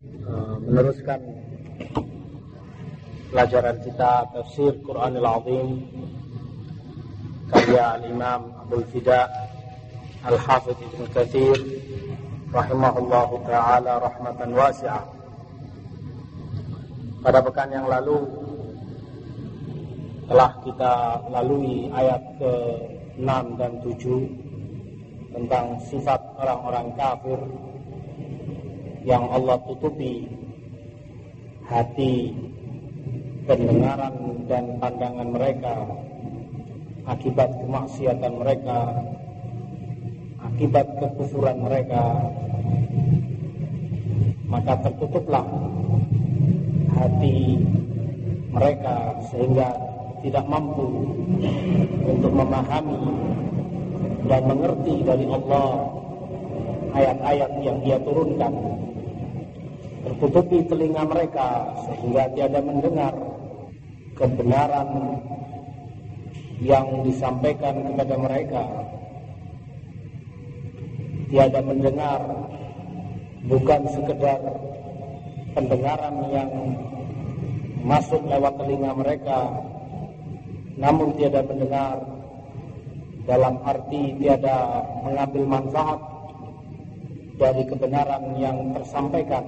Eh, meneruskan pelajaran kita tafsir Quranul Azim karya Al-Imam Abdul Fida Al-Hafidh Ibn Kathir rahimahullahu taala rahmatan wasi'ah. Pada pekan yang lalu telah kita lalui ayat ke-6 dan 7 tentang sifat orang-orang kafir yang Allah tutupi hati pendengaran dan pandangan mereka akibat kemaksiatan mereka akibat kekufuran mereka maka tertutuplah hati mereka sehingga tidak mampu untuk memahami dan mengerti dari Allah ayat-ayat yang dia turunkan tertutupi telinga mereka sehingga tiada mendengar kebenaran yang disampaikan kepada mereka. Tiada mendengar bukan sekedar pendengaran yang masuk lewat telinga mereka namun tiada mendengar dalam arti tiada mengambil manfaat dari kebenaran yang tersampaikan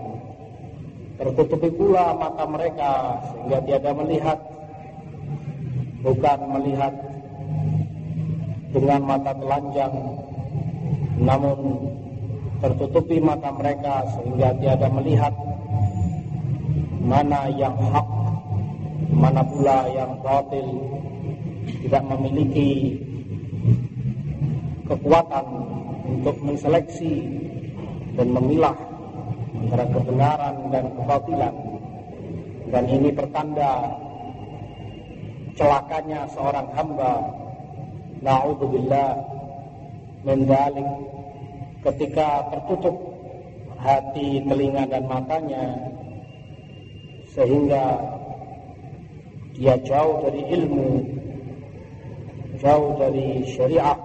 tertutupi pula mata mereka sehingga tiada melihat bukan melihat dengan mata telanjang namun tertutupi mata mereka sehingga tiada melihat mana yang hak mana pula yang batil tidak memiliki kekuatan untuk menseleksi dan memilah antara kebenaran dan kebatilan. Dan ini pertanda celakanya seorang hamba. Na'udzubillah mendalik ketika tertutup hati, telinga dan matanya sehingga dia jauh dari ilmu jauh dari syariat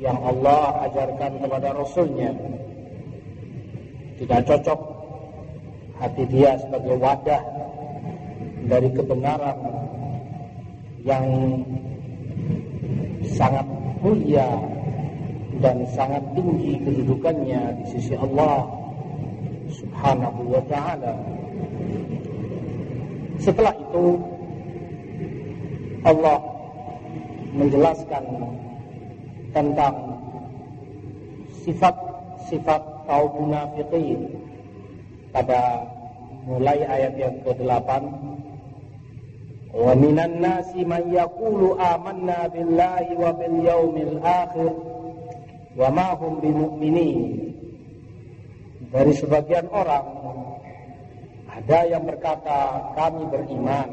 yang Allah ajarkan kepada Rasulnya tidak cocok hati dia sebagai wadah dari kebenaran yang sangat mulia dan sangat tinggi kedudukannya di sisi Allah Subhanahu wa taala. Setelah itu Allah menjelaskan tentang sifat-sifat kaum munafikin pada mulai ayat yang ke-8 Wa minan nasi man yaqulu amanna billahi wa bil yaumil akhir wa ma hum bimu'minin. Dari sebagian orang ada yang berkata kami beriman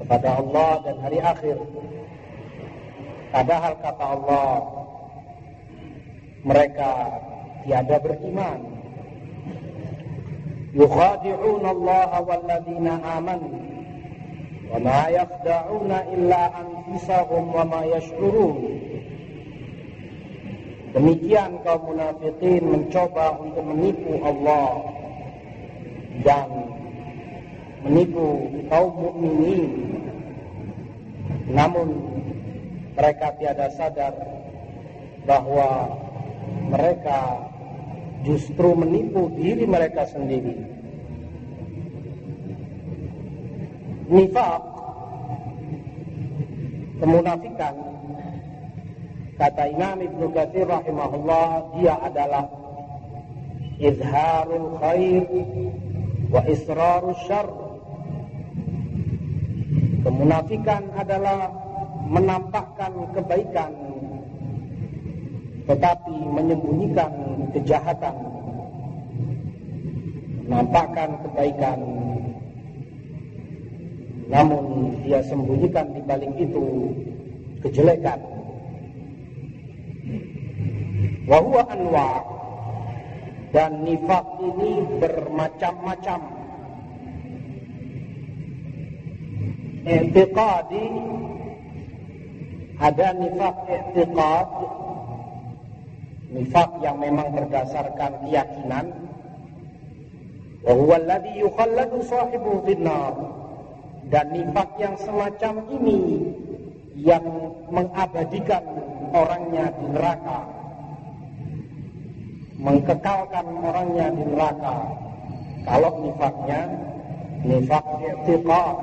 kepada Allah dan hari akhir. Padahal kata Allah mereka tiada beriman. Yukhadi'un Allah walladzina amanu wa ma yakhda'una illa anfusahum wa ma yash'urun. Demikian kaum munafikin mencoba untuk menipu Allah dan menipu kaum mukminin. Namun mereka tiada sadar bahwa mereka justru menipu diri mereka sendiri. Nifak, kemunafikan, kata Imam Ibn Katsir rahimahullah, dia adalah izharul khair wa israrul syar. Kemunafikan adalah menampakkan kebaikan tetapi menyembunyikan kejahatan menampakkan kebaikan. Namun dia sembunyikan di balik itu kejelekan. Wahwa anwa dan nifak ini bermacam-macam. I'tiqadi ada nifak i'tiqad nifak yang memang berdasarkan keyakinan Wa alladhi yukhalladu. Dan nifak yang semacam ini yang mengabadikan orangnya di neraka. Mengkekalkan orangnya di neraka. Kalau nifaknya nifak i'tiqad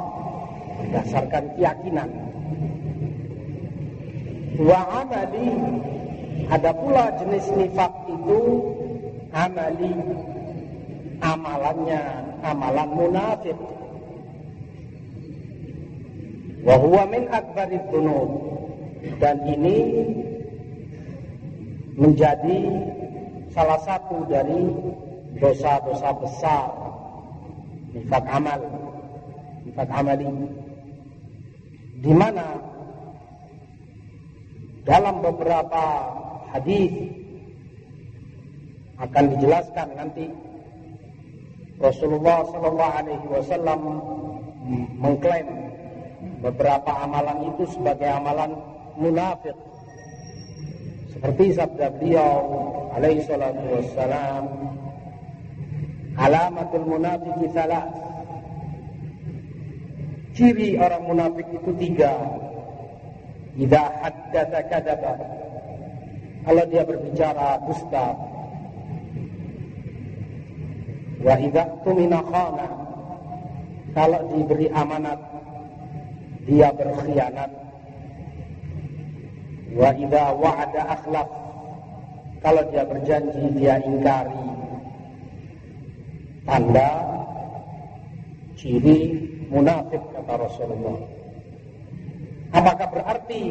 berdasarkan keyakinan. Wa amali ada pula jenis nifak itu amali amalannya amalan munafik wa huwa min akbarid dan ini menjadi salah satu dari dosa-dosa besar. Nifak amal. Nifak amali. Di mana dalam beberapa hadis akan dijelaskan nanti. Rasulullah Shallallahu Alaihi Wasallam mengklaim beberapa amalan itu sebagai amalan munafik. Seperti sabda beliau alaihi salatu wassalam alamatul munafik salah. Ciri orang munafik itu tiga. Idza haddatsa kadzaba kalau dia berbicara dusta wa idza tumina khana kalau diberi amanat dia berkhianat. Wa idza wa'ada akhlaf kalau dia berjanji dia ingkari. Tanda ciri munafik kata Rasulullah. Apakah berarti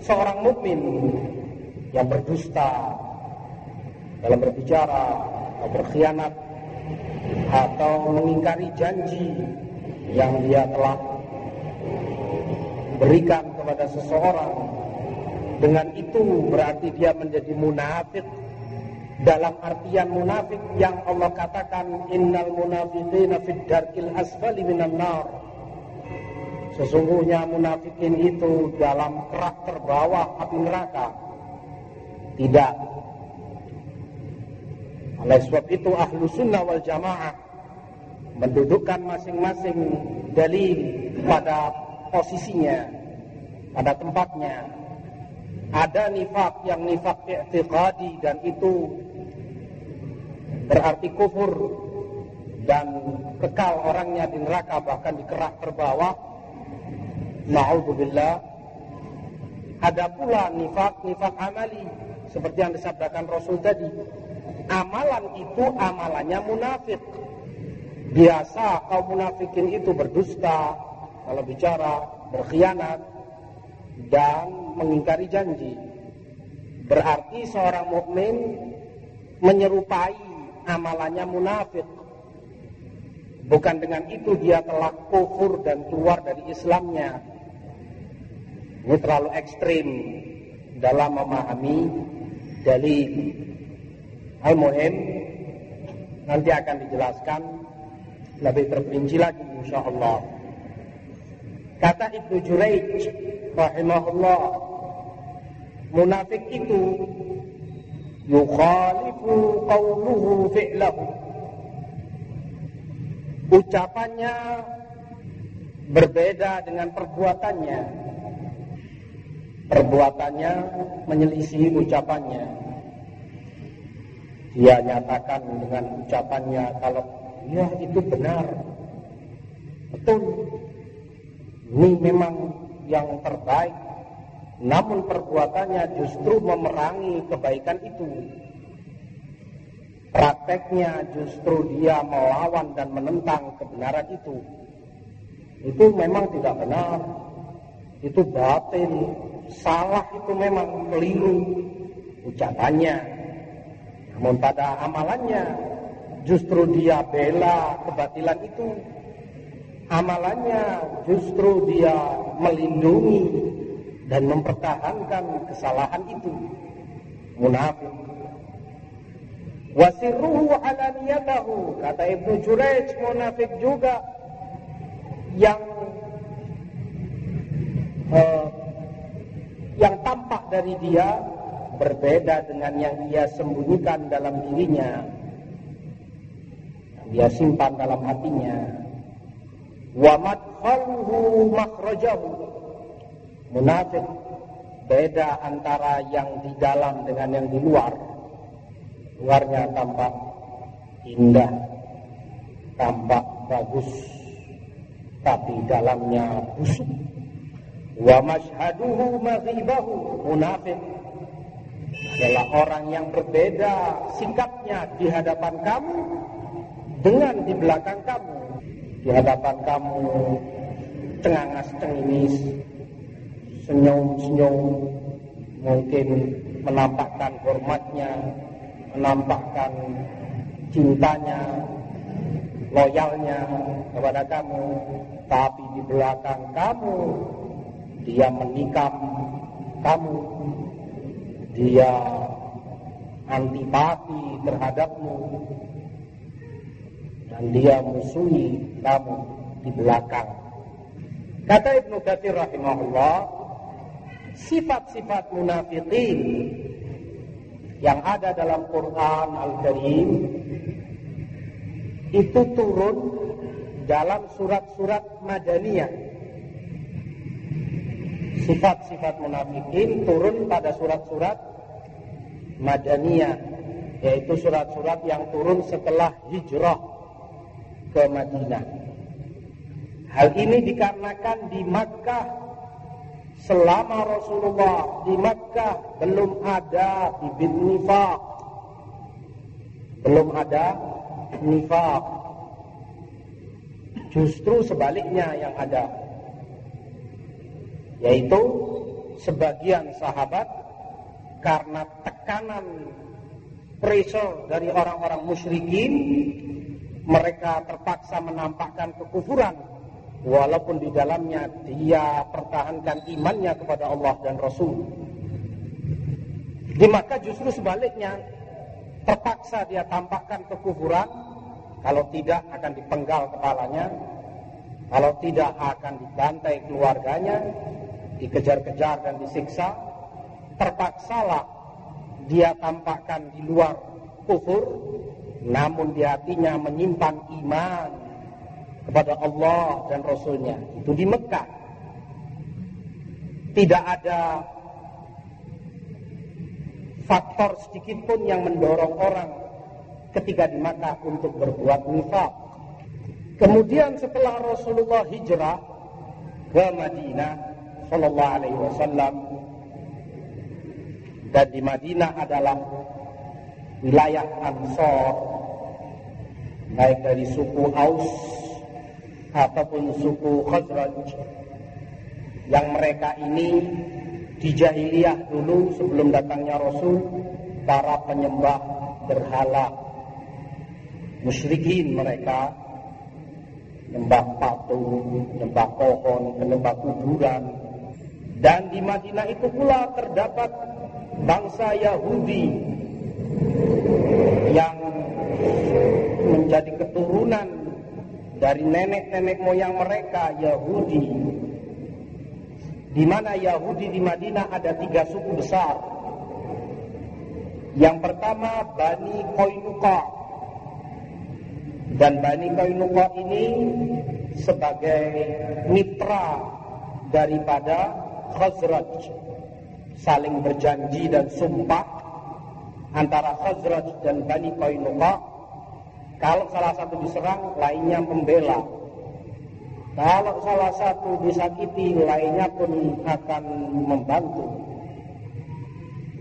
seorang mukmin yang berdusta dalam berbicara atau berkhianat atau mengingkari janji yang dia telah berikan kepada seseorang. Dengan itu berarti dia menjadi munafik dalam artian munafik yang Allah katakan innal munafiqina fid darkil asfali minan nar. Sesungguhnya munafikin itu dalam kerak terbawah api neraka tidak oleh sebab itu ahlu sunnah wal jamaah mendudukkan masing-masing dalil pada posisinya, pada tempatnya. Ada nifak yang nifak i'tiqadi dan itu berarti kufur dan kekal orangnya di neraka bahkan di kerak terbawah. Na'udzubillah. Ada pula nifak, nifak amali seperti yang disabdakan Rasul tadi amalan itu amalannya munafik. Biasa kaum munafikin itu berdusta, kalau bicara, berkhianat, dan mengingkari janji. Berarti seorang mukmin menyerupai amalannya munafik. Bukan dengan itu dia telah kufur dan keluar dari Islamnya. Ini terlalu ekstrim dalam memahami dalil Al-Muhim nanti akan dijelaskan lebih terperinci lagi insya Allah. Kata Ibnu Juraij rahimahullah munafik itu yukhalifu qawluhu fi'lahu ucapannya berbeda dengan perbuatannya perbuatannya menyelisih ucapannya. Dia nyatakan dengan ucapannya kalau ya itu benar. Betul. Ini memang yang terbaik. Namun perbuatannya justru memerangi kebaikan itu. Prakteknya justru dia melawan dan menentang kebenaran itu. Itu memang tidak benar. Itu batin salah itu memang keliru ucapannya namun pada amalannya justru dia bela kebatilan itu. Amalannya justru dia melindungi dan mempertahankan kesalahan itu. Munafik. Wasirruhu alaniyatahu. Kata Ibnu Jurayj munafik juga yang uh, yang tampak dari dia berbeda dengan yang ia sembunyikan dalam dirinya. dia simpan dalam hatinya. Wa madkhaluhu makhrajahu. Munafik beda antara yang di dalam dengan yang di luar. Luarnya tampak indah tampak bagus tapi dalamnya busuk wa mashhaduhu maghibahu munafik adalah orang yang berbeda sikapnya di hadapan kamu dengan di belakang kamu. Di hadapan kamu cengangas cenginis senyum-senyum mungkin menampakkan hormatnya menampakkan cintanya loyalnya kepada kamu. Tapi di belakang kamu dia menikam kamu. Dia antipati terhadapmu. Dan dia musuhi kamu di belakang. Kata Ibnu Katsir rahimahullah sifat-sifat munafikin yang ada dalam Quran Al-Karim itu turun dalam surat-surat Madaniyah. Sifat-sifat munafikin turun pada surat-surat Madaniyah, yaitu surat-surat yang turun setelah hijrah ke Madinah. Hal ini dikarenakan di Makkah selama Rasulullah di Makkah belum ada bibit nifak. Belum ada nifak. Justru sebaliknya yang ada. Yaitu sebagian sahabat karena tekanan pressure dari orang-orang musyrikin mereka terpaksa menampakkan kekufuran. Walaupun di dalamnya dia pertahankan imannya kepada Allah dan Rasul. Di Makkah justru sebaliknya, terpaksa dia tampakkan kekufuran, kalau tidak akan dipenggal kepalanya, kalau tidak akan dibantai keluarganya, dikejar-kejar dan disiksa, terpaksalah dia tampakkan di luar kufur, namun di hatinya menyimpan iman kepada Allah dan Rasulnya. Itu di Mekah. Tidak ada faktor sedikit pun yang mendorong orang ketika di Makkah untuk berbuat nifak kemudian setelah Rasulullah hijrah ke Madinah Sallallahu Alaihi Wasallam. Dan di Madinah adalah wilayah Ansor baik dari suku Aus ataupun suku Khazraj. Yang mereka ini di jahiliyah dulu sebelum datangnya Rasul para penyembah berhala. Musyrikin mereka. Menyembah patung, menyembah pohon, menyembah kuburan dan di Madinah itu pula terdapat bangsa Yahudi yang menjadi keturunan dari nenek-nenek moyang mereka Yahudi. Di mana Yahudi di Madinah ada tiga suku besar. Yang pertama Bani Koinuka dan Bani Koinuka ini sebagai mitra daripada Khazraj saling berjanji dan sumpah antara Khazraj dan Bani Koinuka kalau salah satu diserang, lainnya membela. Kalau salah satu disakiti, lainnya pun akan membantu.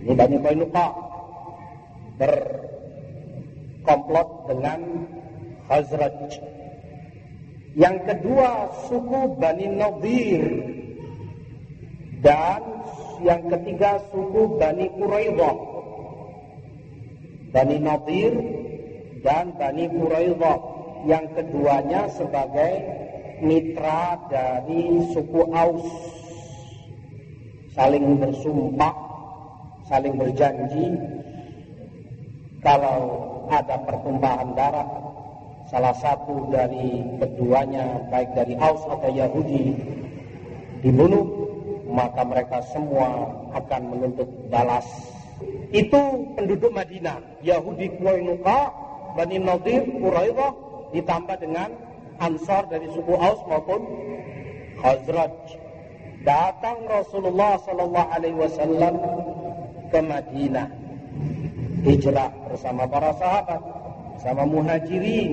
Ini Bani Qainuqa berkomplot dengan Khazraj. Yang kedua suku Bani Nadir dan yang ketiga suku Bani Quraidah. Bani Nadir dan Bani Quraidah yang keduanya sebagai mitra dari suku Aus. Saling bersumpah saling berjanji. Kalau ada pertumpahan darah salah satu dari keduanya baik dari Aus atau Yahudi dibunuh maka mereka semua akan menuntut balas itu penduduk Madinah Yahudi Qurainuka Bani Nadir, Quraidah ditambah dengan Ansar dari suku Aus maupun Khazraj. Datang Rasulullah sallallahu alaihi wasallam ke Madinah. Hijrah bersama para sahabat, sama muhajirin.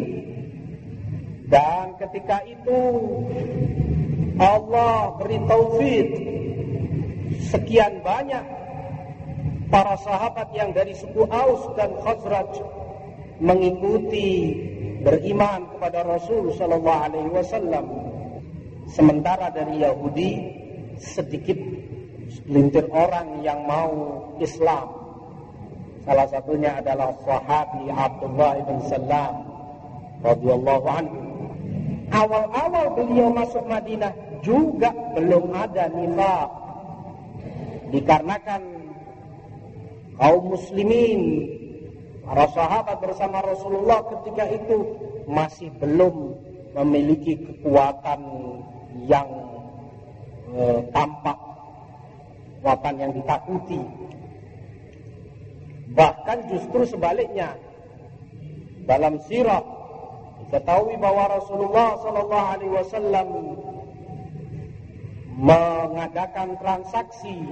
Dan ketika itu Allah beri taufik sekian banyak para sahabat yang dari suku Aus dan Khazraj mengikuti beriman kepada Rasul sallallahu alaihi wasallam. Sementara dari Yahudi sedikit segelintir orang yang mau Islam. Salah satunya adalah sahabi Abdullah bin Salam radhiyallahu anhu. Awal-awal beliau masuk Madinah juga belum ada nifaq dikarenakan kaum muslimin Para sahabat bersama Rasulullah ketika itu masih belum memiliki kekuatan yang e, tampak, kekuatan yang ditakuti. Bahkan justru sebaliknya, dalam sirah diketahui bahwa Rasulullah Shallallahu Alaihi Wasallam mengadakan transaksi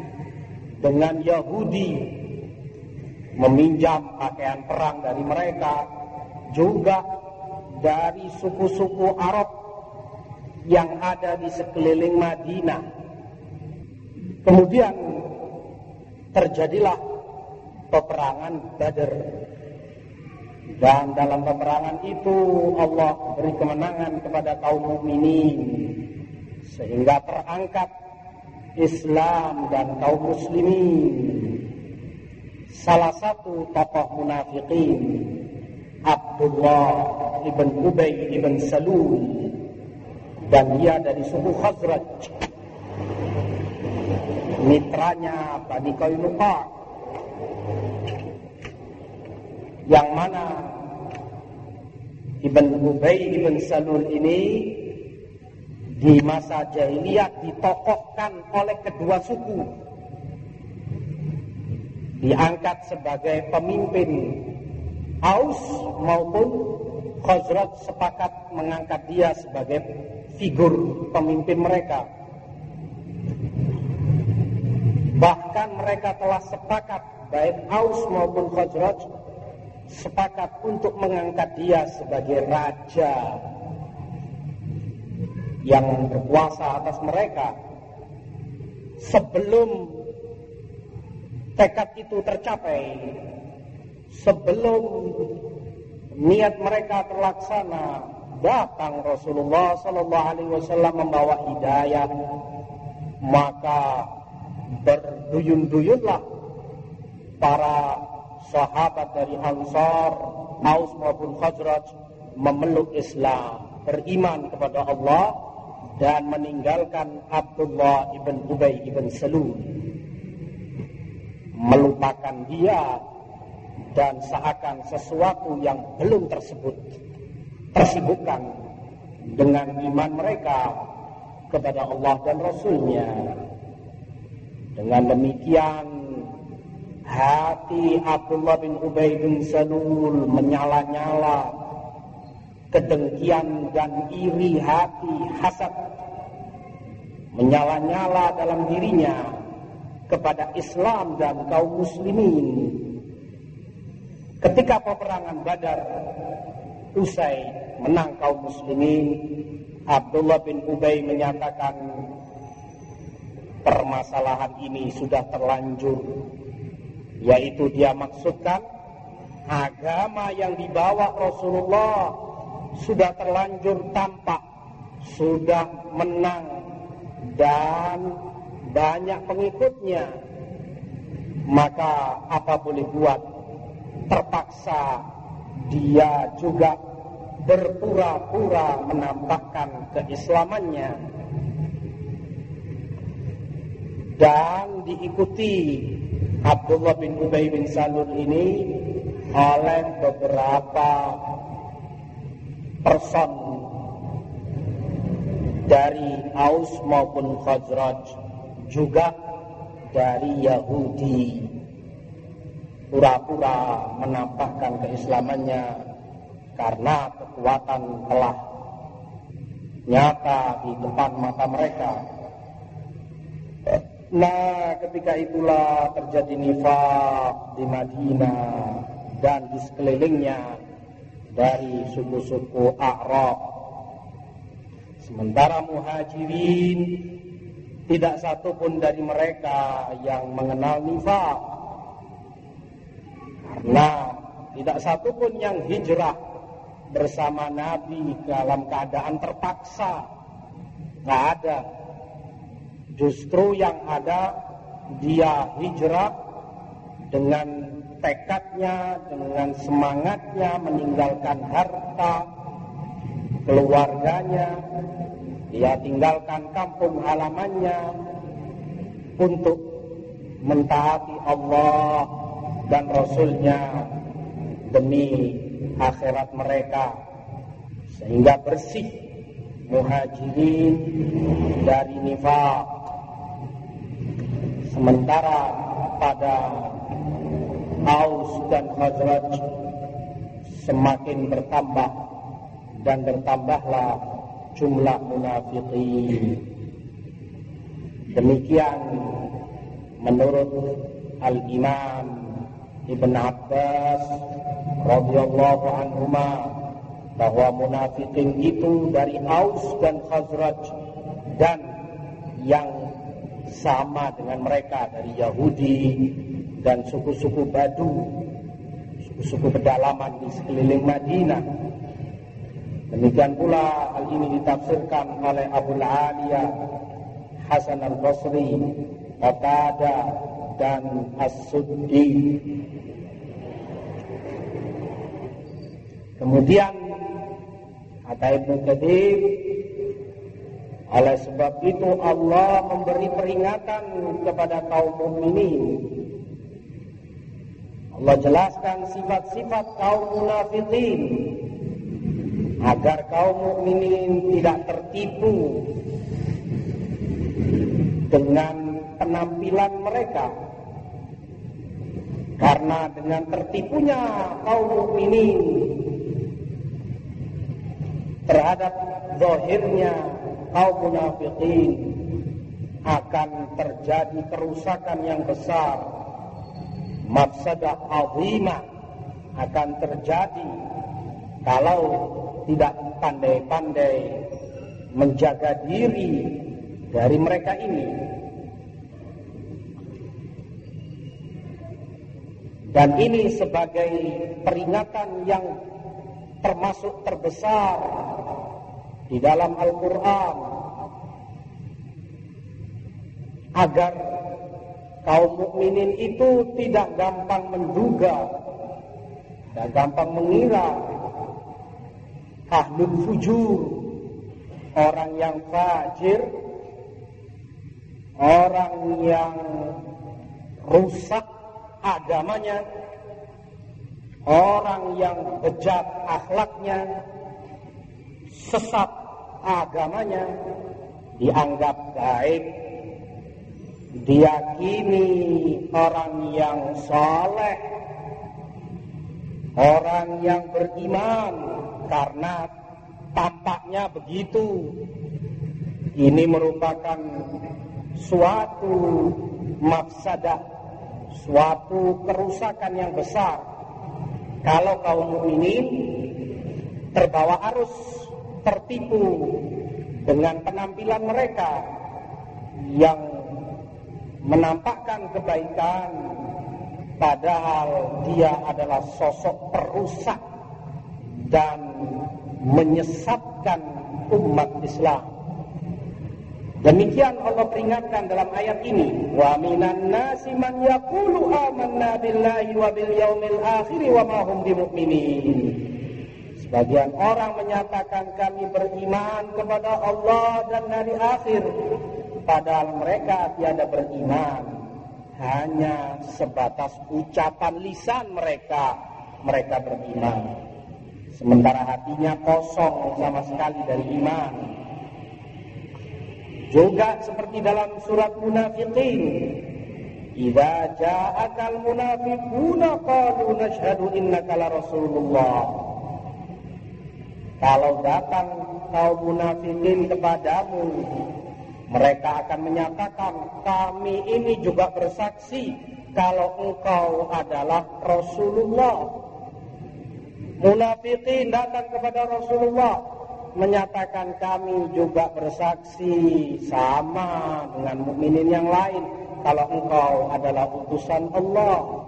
dengan Yahudi meminjam pakaian perang dari mereka, juga dari suku-suku Arab yang ada di sekeliling Madinah. Kemudian terjadilah peperangan Badar. Dan dalam peperangan itu Allah beri kemenangan kepada kaum mukminin sehingga terangkat Islam dan kaum muslimin. Salah satu tokoh munafikin Abdullah ibn Ubay ibn Salul. Dan dia dari suku Khazraj. Mitranya Bani Qainuqa. Yang mana Ibn Ubay Ibn Salul ini di masa jahiliyah ditokohkan oleh kedua suku diangkat sebagai pemimpin Aus maupun Khazraj sepakat mengangkat dia sebagai figur pemimpin mereka. Bahkan mereka telah sepakat baik Aus maupun Khazraj sepakat untuk mengangkat dia sebagai raja yang berkuasa atas mereka sebelum tekad itu tercapai sebelum niat mereka terlaksana datang Rasulullah Sallallahu Alaihi Wasallam membawa hidayah maka berduyun-duyunlah para sahabat dari Ansar Aus maupun Khazraj memeluk Islam beriman kepada Allah dan meninggalkan Abdullah ibn Ubay ibn Salul. Melupakan dia dan seakan sesuatu yang belum tersebut tersibukkan dengan iman mereka kepada Allah dan Rasulnya. Dengan demikian hati Abdullah bin Ubay bin Salul menyala-nyala kedengkian dan iri hati hasad menyala-nyala dalam dirinya kepada Islam dan kaum muslimin. Ketika peperangan Badar usai menang kaum muslimin, Abdullah bin Ubay menyatakan permasalahan ini sudah terlanjur yaitu dia maksudkan agama yang dibawa Rasulullah sudah terlanjur tampak sudah menang dan banyak pengikutnya. Maka apa boleh buat? Terpaksa dia juga berpura-pura menampakkan keislamannya. Dan diikuti Abdullah bin Ubay bin Salul ini oleh beberapa person dari Aus maupun Khazraj juga dari Yahudi pura-pura menampakkan keislamannya karena kekuatan telah nyata di depan mata mereka. Nah, ketika itulah terjadi nifak di Madinah dan di sekelilingnya dari suku-suku Arab. Sementara muhajirin tidak satu pun dari mereka yang mengenal nifak. Karena tidak satu pun yang hijrah bersama Nabi dalam keadaan terpaksa. Nggak ada. Justru yang ada dia hijrah dengan tekadnya, dengan semangatnya meninggalkan harta, keluarganya, dia tinggalkan kampung halamannya untuk mentaati Allah dan Rasulnya demi akhirat mereka sehingga bersih muhajirin dari nifak sementara pada Aus dan Khazraj semakin bertambah dan bertambahlah jumlah munafikin. Demikian menurut Al-Imam Ibn Abbas radhiyallahu anhuma bahwa munafikin itu dari Aus dan Khazraj dan yang sama dengan mereka dari Yahudi dan suku-suku Badu, suku-suku pedalaman di sekeliling Madinah. Demikian pula hal ini ditafsirkan oleh Abu Aliyah Hasan al-Basri, Qatada dan As-Suddi Kemudian kata Ibnu Katsir oleh sebab itu Allah memberi peringatan kepada kaum mukminin. Allah jelaskan sifat-sifat kaum munafikin agar kaum mukminin tidak tertipu dengan penampilan mereka. Karena dengan tertipunya kaum mukminin terhadap zahirnya kaum munafikin akan terjadi kerusakan yang besar mafsadah azimah akan terjadi kalau tidak pandai-pandai menjaga diri dari mereka ini. Dan ini sebagai peringatan yang termasuk terbesar di dalam Al-Quran. Agar kaum mukminin itu tidak gampang menduga dan gampang mengira. Ahlul fujur orang yang fajir orang yang rusak agamanya orang yang bejat akhlaknya, sesat agamanya, dianggap baik, diyakini orang yang soleh, orang yang beriman, karena tampaknya begitu. Ini merupakan suatu mafsadah, suatu kerusakan yang besar kalau kaum mukminin terbawa arus tertipu dengan penampilan mereka yang menampakkan kebaikan padahal dia adalah sosok perusak dan menyesatkan umat Islam Demikian Allah peringatkan dalam ayat ini. Wa minan nasi man yaqulu amanna billahi wa bil yaumil akhir wa ma hum bimumin. Sebagian orang menyatakan kami beriman kepada Allah dan hari akhir. Padahal mereka tiada beriman. Hanya sebatas ucapan lisan mereka. Mereka beriman. Sementara hatinya kosong sama sekali dari iman. Juga seperti dalam surat munafiqin. Idza ja'akal munafiquna qalu nashhadu innaka la rasulullah. kalau datang kaum munafikin kepadamu mereka akan menyatakan kami ini juga bersaksi kalau engkau adalah Rasulullah munafikin datang kepada Rasulullah menyatakan kami juga bersaksi sama dengan mukminin yang lain kalau engkau adalah utusan Allah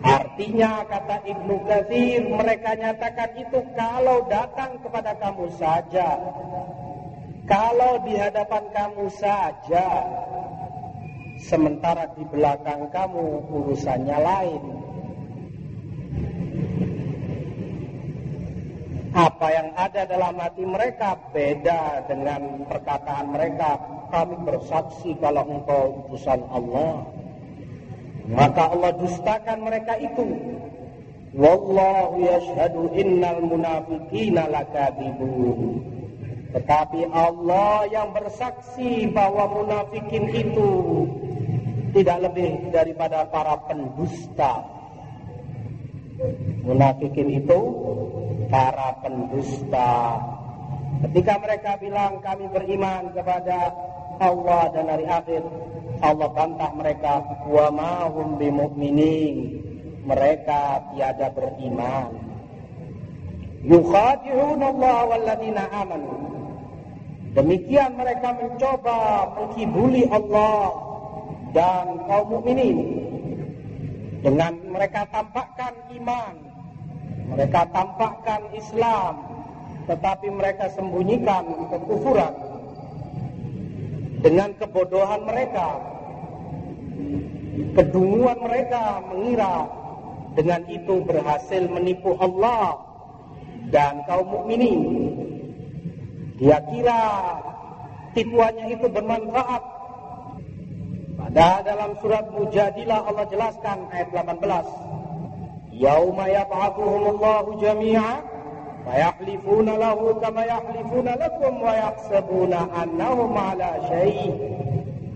Artinya kata Ibnu Katsir mereka nyatakan itu kalau datang kepada kamu saja. Kalau di hadapan kamu saja. Sementara di belakang kamu urusannya lain. Apa yang ada dalam hati mereka beda dengan perkataan mereka. Kami bersaksi kalau engkau utusan Allah. Maka Allah dustakan mereka itu. Wallahu yashhadu innal munafiqina lakadzibun. Tetapi Allah yang bersaksi bahwa munafikin itu tidak lebih daripada para pendusta. Munafikin itu para pendusta. Ketika mereka bilang kami beriman kepada Allah dan hari akhir, Allah bantah mereka wa ma hum mereka tiada beriman yukhadi'un Allah walladzina amanu demikian mereka mencoba menghibuli Allah dan kaum mukminin dengan mereka tampakkan iman mereka tampakkan Islam tetapi mereka sembunyikan kekufuran dengan kebodohan mereka, kedunguan mereka mengira dengan itu berhasil menipu Allah dan kaum mukminin. Dia kira tipuannya itu bermanfaat. Padahal dalam surat Mujadilah Allah jelaskan ayat 18. Yauma yab'athuhumullahu jami'a wa yahlifuna lahu kama yahlifuna lakum wa yahsabuna annahum ala syai'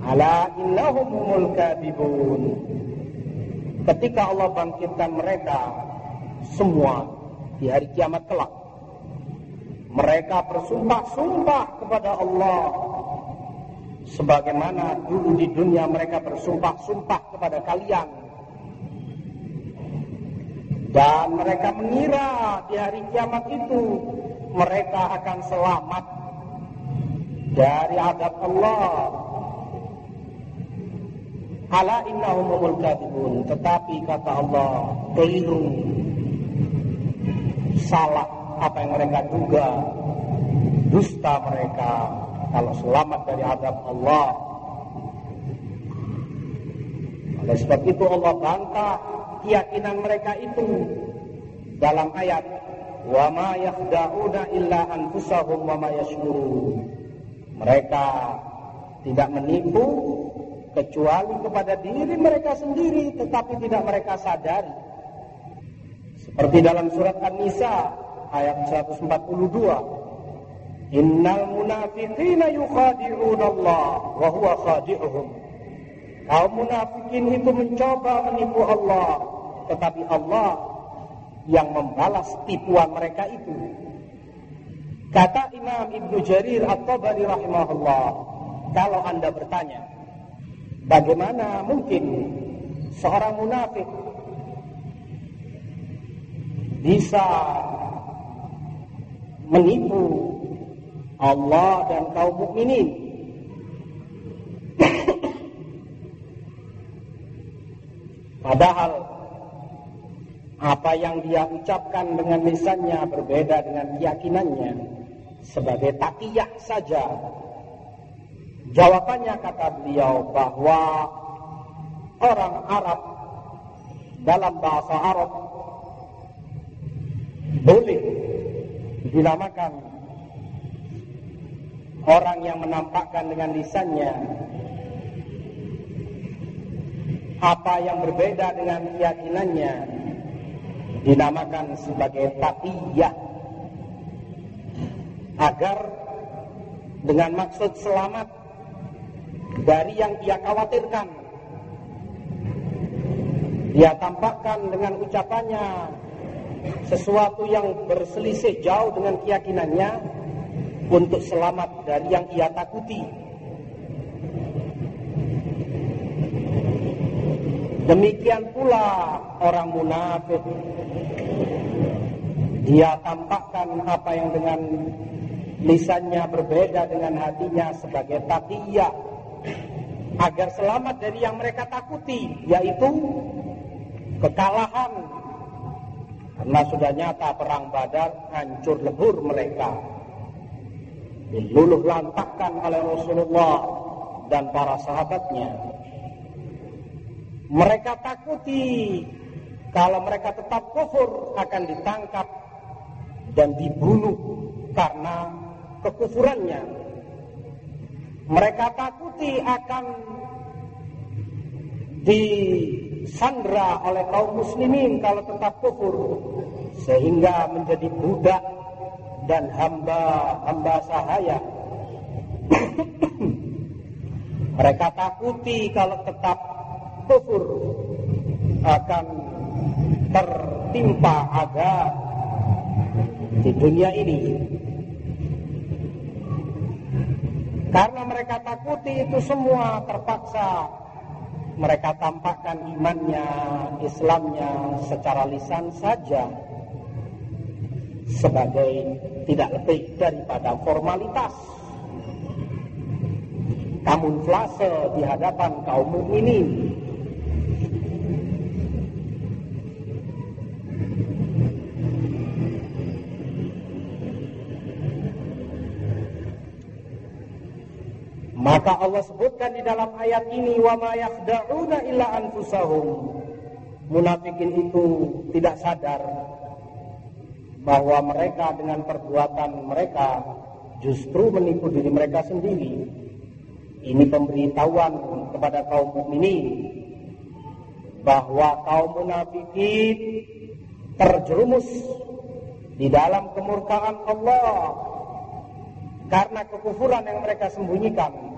ala innahum humul kadibun. Ketika Allah bangkitkan mereka semua di hari kiamat kelak mereka bersumpah-sumpah kepada Allah sebagaimana dulu di dunia mereka bersumpah-sumpah kepada kalian dan mereka mengira di hari kiamat itu mereka akan selamat dari adab Allah. Ala innahum humul. Tetapi kata Allah, keliru. Salah apa yang mereka duga. Dusta mereka kalau selamat dari adab Allah. Oleh sebab itu Allah bantah keyakinan mereka itu dalam ayat wa ma illa anfusahum wa ma. Mereka tidak menipu kecuali kepada diri mereka sendiri tetapi tidak mereka sadari. Seperti dalam surat An-Nisa ayat 142. Innal munafiqina yukhadi'una Allah wa huwa khadi'uhum. Kaum munafikin itu mencoba menipu Allah tetapi Allah yang membalas tipuan mereka itu. Kata Imam Ibnu Jarir At-Tabari rahimahullah, kalau Anda bertanya, bagaimana mungkin seorang munafik bisa menipu Allah dan kaum mukminin? Padahal apa yang dia ucapkan dengan lisannya berbeda dengan keyakinannya sebagai takiyah saja. Jawabannya kata beliau bahwa orang Arab dalam bahasa Arab boleh dinamakan orang yang menampakkan dengan lisannya apa yang berbeda dengan keyakinannya. Dinamakan sebagai tatiyah agar dengan maksud selamat dari yang dia khawatirkan. Dia tampakkan dengan ucapannya sesuatu yang berselisih jauh dengan keyakinannya untuk selamat dari yang ia takuti. Demikian pula orang munafik. Dia tampakkan apa yang dengan lisannya berbeda dengan hatinya sebagai takiyah agar selamat dari yang mereka takuti yaitu kekalahan karena sudah nyata perang badar hancur lebur mereka. Diluluh lantakkan oleh Rasulullah dan para sahabatnya. Mereka takuti kalau mereka tetap kufur akan ditangkap dan dibunuh karena kekufurannya. Mereka takuti akan disandra oleh kaum muslimin kalau tetap kufur sehingga menjadi budak dan hamba-hamba sahaya. Mereka takuti kalau tetap kufur akan tertimpa azab di dunia ini Karena mereka takuti itu semua terpaksa mereka tampakkan imannya, Islamnya secara lisan saja sebagai tidak lebih daripada formalitas. Kamuflase di hadapan kaum mukminin. Maka Allah sebutkan di dalam ayat ini wa ma yakhda'una illa anfusahum. Munafikin itu tidak sadar bahwa mereka dengan perbuatan mereka justru menipu diri mereka sendiri. Ini pemberitahuan kepada kaum mukminin bahwa kaum munafikin terjerumus di dalam kemurkaan Allah karena kekufuran yang mereka sembunyikan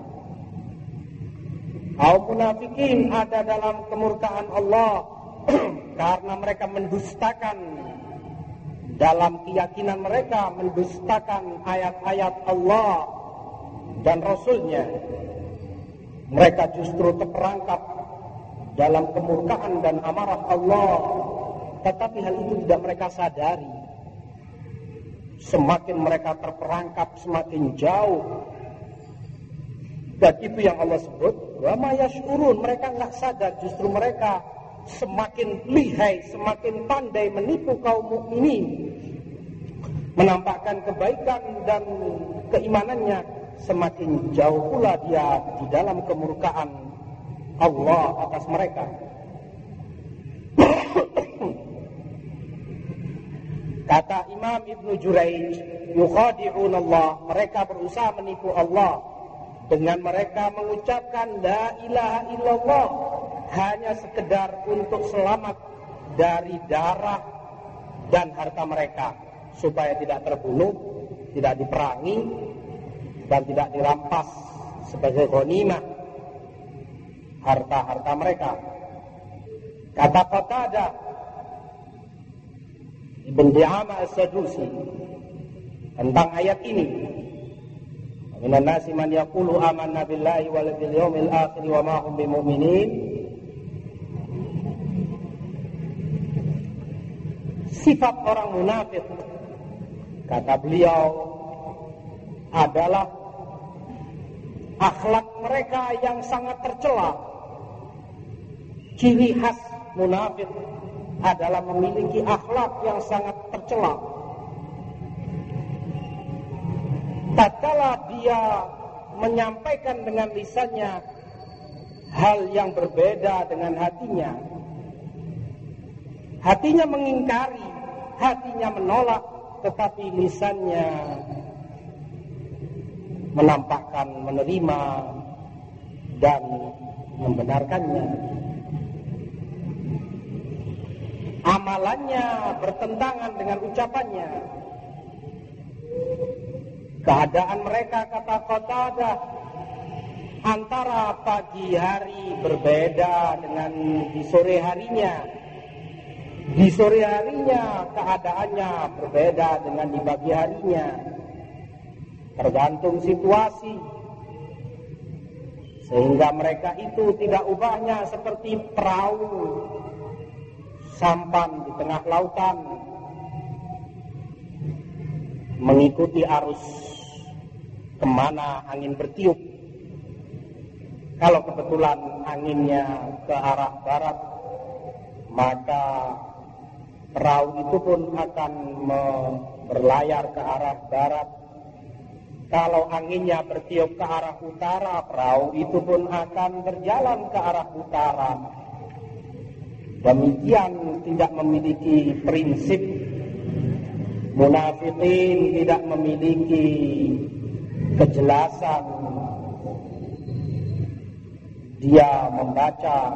Kaum munafikin ada dalam kemurkaan Allah karena mereka mendustakan dalam keyakinan mereka mendustakan ayat-ayat Allah dan Rasulnya. Mereka justru terperangkap dalam kemurkaan dan amarah Allah. Tetapi hal itu tidak mereka sadari. Semakin mereka terperangkap, semakin jauh dan itu yang Allah sebut, wa yashurun, mereka nggak sadar justru mereka semakin lihai, semakin pandai menipu kaum mukminin. Menampakkan kebaikan dan keimanannya semakin jauh pula dia di dalam kemurkaan Allah atas mereka. Kata Imam Ibnu Juraij, yukhadi'un Allah, mereka berusaha menipu Allah dengan mereka mengucapkan la ilaha illallah. Hanya sekedar untuk selamat dari darah dan harta mereka. Supaya tidak terbunuh, tidak diperangi dan tidak dirampas sebagai ghanimah harta-harta mereka. Kata ada Ibn Di'ama As-Sadusi tentang ayat ini Yaqulu amanna billahi wal bil yawmil akhir wa ma hum bimumin. Sifat orang munafik kata beliau adalah akhlak mereka yang sangat tercela. Ciri khas munafik adalah memiliki akhlak yang sangat tercela tatkala dia menyampaikan dengan lisannya hal yang berbeda dengan hatinya hatinya mengingkari hatinya menolak tetapi lisannya menampakkan menerima dan membenarkannya. Amalannya bertentangan dengan ucapannya Keadaan mereka kata ada antara pagi hari berbeda dengan di sore harinya Di sore harinya keadaannya berbeda dengan di pagi harinya. Tergantung situasi. Sehingga mereka itu tidak ubahnya seperti perahu sampan di tengah lautan mengikuti arus ke mana angin bertiup. Kalau kebetulan anginnya ke arah barat, maka perahu itu pun akan berlayar ke arah barat. Kalau anginnya bertiup ke arah utara, perahu itu pun akan berjalan ke arah utara. Demikian tidak memiliki prinsip Munafikin tidak memiliki kejelasan Dia membaca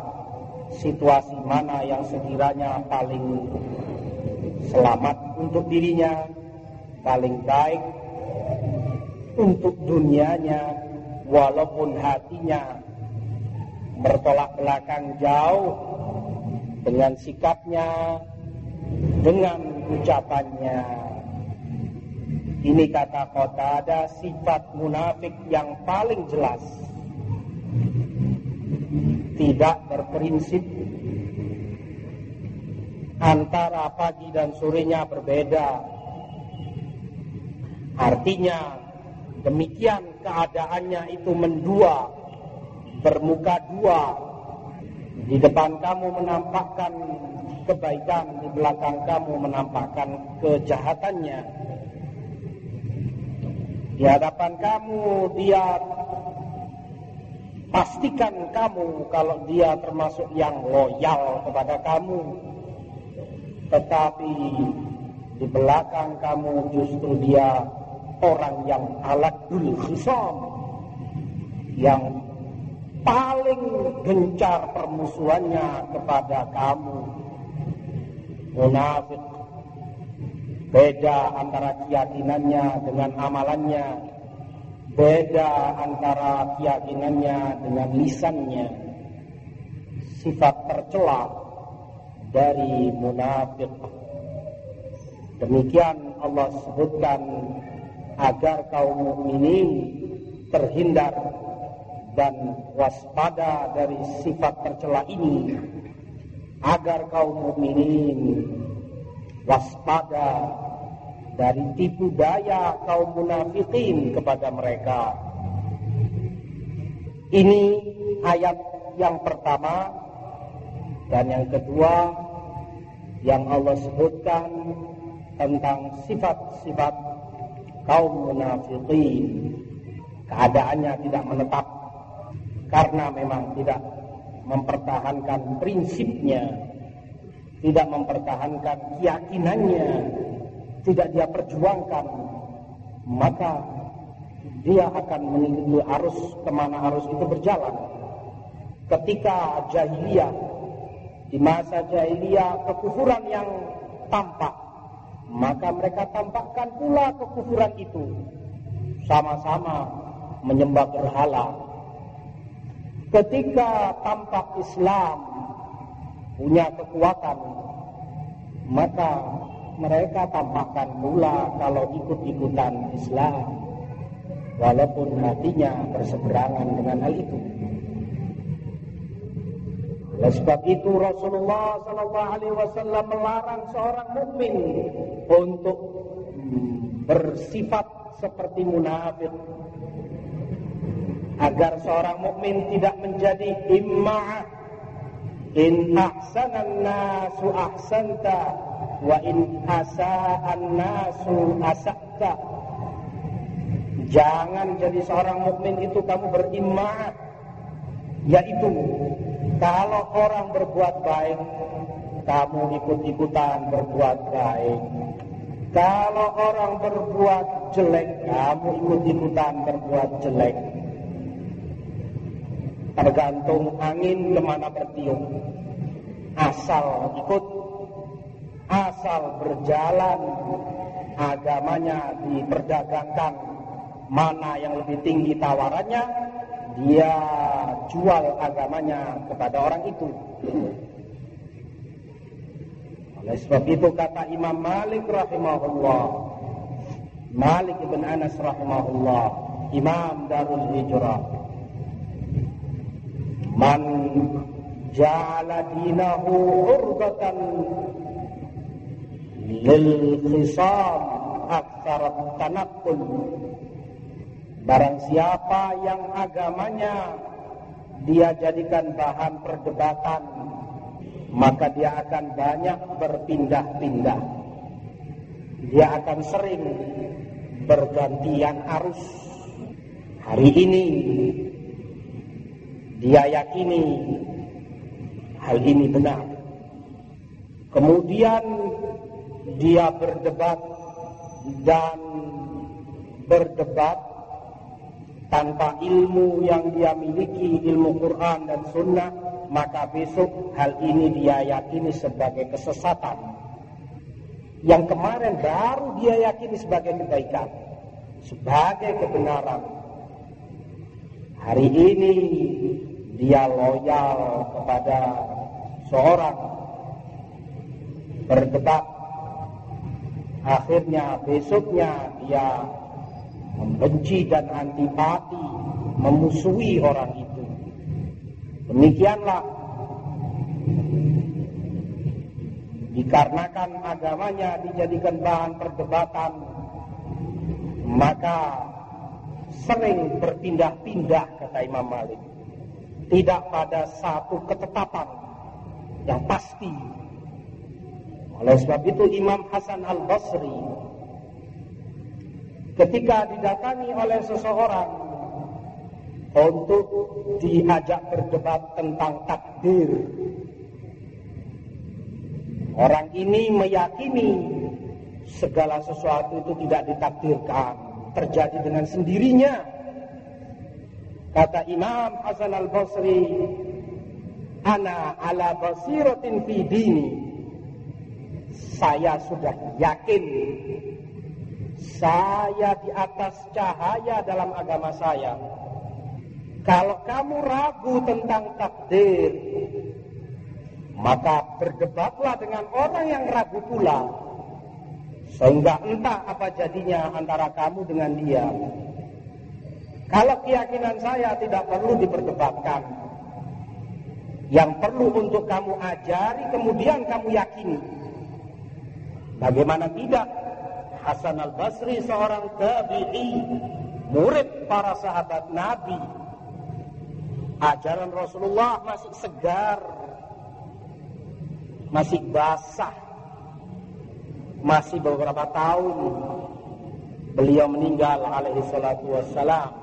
situasi mana yang sekiranya paling selamat untuk dirinya, paling baik untuk dunianya, walaupun hatinya bertolak belakang jauh dengan sikapnya, dengan ucapannya. Ini kata kota ada sifat munafik yang paling jelas tidak berprinsip antara pagi dan sorenya berbeda. Artinya demikian keadaannya itu mendua, bermuka dua. Di depan kamu menampakkan kebaikan, di belakang kamu menampakkan kejahatannya. Di hadapan kamu dia Pastikan kamu kalau dia termasuk yang loyal kepada kamu. Tetapi di belakang kamu justru dia orang yang alat khisam. Yang paling gencar permusuhannya kepada kamu. Munafik. Beda antara keyakinannya dengan amalannya. Beda antara keyakinannya dengan lisannya. Sifat tercela dari munafik demikian Allah sebutkan agar kaum mukminin terhindar dan waspada dari sifat tercela ini. Agar kaum mukminin waspada dari tipu daya kaum munafikin kepada mereka. Ini ayat yang pertama dan yang kedua yang Allah sebutkan tentang sifat-sifat kaum munafikin. Keadaannya tidak menetap karena memang tidak mempertahankan prinsipnya, tidak mempertahankan keyakinannya, tidak dia perjuangkan maka dia akan mengikuti arus ke mana arus itu berjalan. Ketika jahiliyah di masa jahiliyah kekufuran yang tampak maka mereka tampakkan pula kekufuran itu. Sama-sama menyembah berhala. Ketika tampak Islam punya kekuatan maka mereka tampakkan pula kalau ikut-ikutan Islam walaupun hatinya berseberangan dengan hal itu. Oleh sebab itu Rasulullah Alaihi Wasallam melarang seorang mukmin untuk bersifat seperti munafik agar seorang mukmin tidak menjadi imma in ahsanan nasu ahsanta wa in asa'an nasu asakta jangan jadi seorang mukmin itu kamu beriman. Yaitu kalau orang berbuat baik kamu ikut-ikutan berbuat baik. Kalau orang berbuat jelek kamu ikut-ikutan berbuat jelek tergantung angin ke mana bertiup asal ikut asal berjalan agamanya diperdagangkan mana yang lebih tinggi tawarannya dia jual agamanya kepada orang itu Oleh sebab itu kata Imam Malik rahimahullah, Malik ibn Anas rahimahullah, Imam Darul Hijrah. Man ja'ala dinahu urdatan lil khisam aktsar tanaqqul. Barang siapa yang agamanya dia jadikan bahan perdebatan maka dia akan banyak berpindah-pindah. Dia akan sering bergantian arus. Hari ini dia yakini hal ini benar kemudian dia berdebat dan berdebat tanpa ilmu yang dia miliki, ilmu Quran dan Sunnah, maka besok hal ini dia yakini sebagai kesesatan. Yang kemarin baru dia yakini sebagai kebaikan, sebagai kebenaran. Hari ini dia loyal kepada seorang berdebat. Akhirnya besoknya dia membenci dan antipati, memusuhi orang itu. Demikianlah dikarenakan agamanya dijadikan bahan perdebatan, maka sering berpindah-pindah kata Imam Malik. Tidak pada satu ketetapan yang pasti. Oleh sebab itu Imam Hasan Al-Basri ketika didatangi oleh seseorang untuk diajak berdebat tentang takdir. Orang ini meyakini segala sesuatu itu tidak ditakdirkan, terjadi dengan sendirinya. Kata Imam Hasan Al-Basri, "Ana ala basiratin fi dini." Saya sudah yakin saya di atas cahaya dalam agama saya. Kalau kamu ragu tentang takdir, maka berdebatlah dengan orang yang ragu pula. Sehingga entah apa jadinya antara kamu dengan dia. Kalau keyakinan saya tidak perlu diperdebatkan. Yang perlu untuk kamu ajari kemudian kamu yakini. Bagaimana tidak Hasan al-Basri seorang tabi'i, murid para sahabat Nabi. Ajaran Rasulullah masih segar, masih basah, masih beberapa tahun beliau meninggal alaihi salatu wassalam.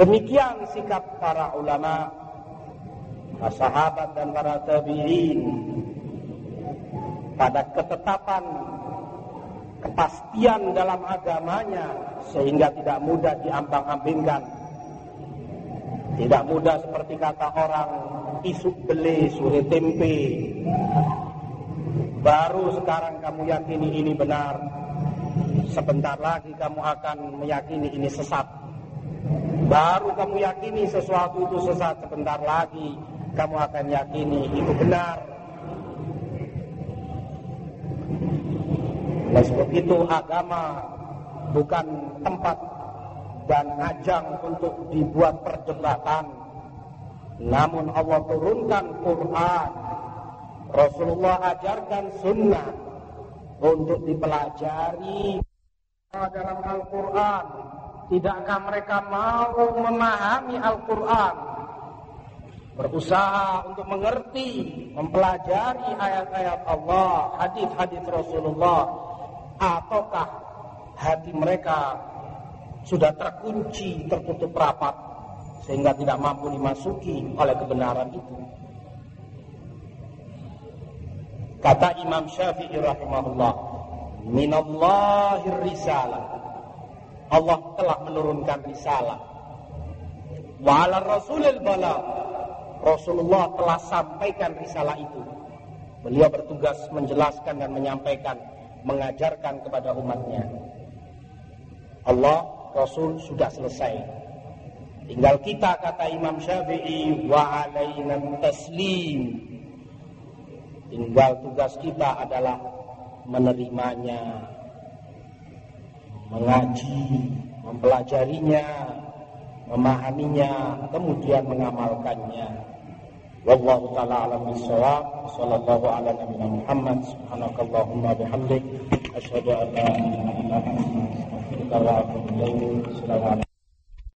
Demikian sikap para ulama, para sahabat dan para tabi'in pada ketetapan kepastian dalam agamanya sehingga tidak mudah diambang-ambingkan. Tidak mudah seperti kata orang isuk beli suri tempe. Baru sekarang kamu yakini ini benar. Sebentar lagi kamu akan meyakini ini sesat baru kamu yakini sesuatu itu sesat sebentar lagi kamu akan yakini itu benar Oleh sebab itu agama bukan tempat dan ajang untuk dibuat perdebatan. Namun Allah turunkan Quran. Rasulullah ajarkan sunnah untuk dipelajari dalam Al-Quran. Tidakkah mereka mau memahami Al-Quran? Berusaha untuk mengerti, mempelajari ayat-ayat Allah, hadis-hadis Rasulullah ataukah hati mereka sudah terkunci, tertutup rapat sehingga tidak mampu dimasuki oleh kebenaran itu. Kata Imam Syafi'i rahimahullah, minallahir risalah. Allah telah menurunkan risalah. Wa ala rasulil bala. Rasulullah telah sampaikan risalah itu. Beliau bertugas menjelaskan dan menyampaikan mengajarkan kepada umatnya. Allah, Rasul sudah selesai. Tinggal kita kata Imam Syafi'i wa alaina taslim. Tinggal tugas kita adalah menerimanya, mengaji, mempelajarinya, memahaminya, kemudian mengamalkannya. Wallahu taala alam bisawab. Sallallahu ala nabiyina Muhammad. Subhanakallahumma bihamdik asyhadu an la ilaha illa anta astaghfiruka wa atubu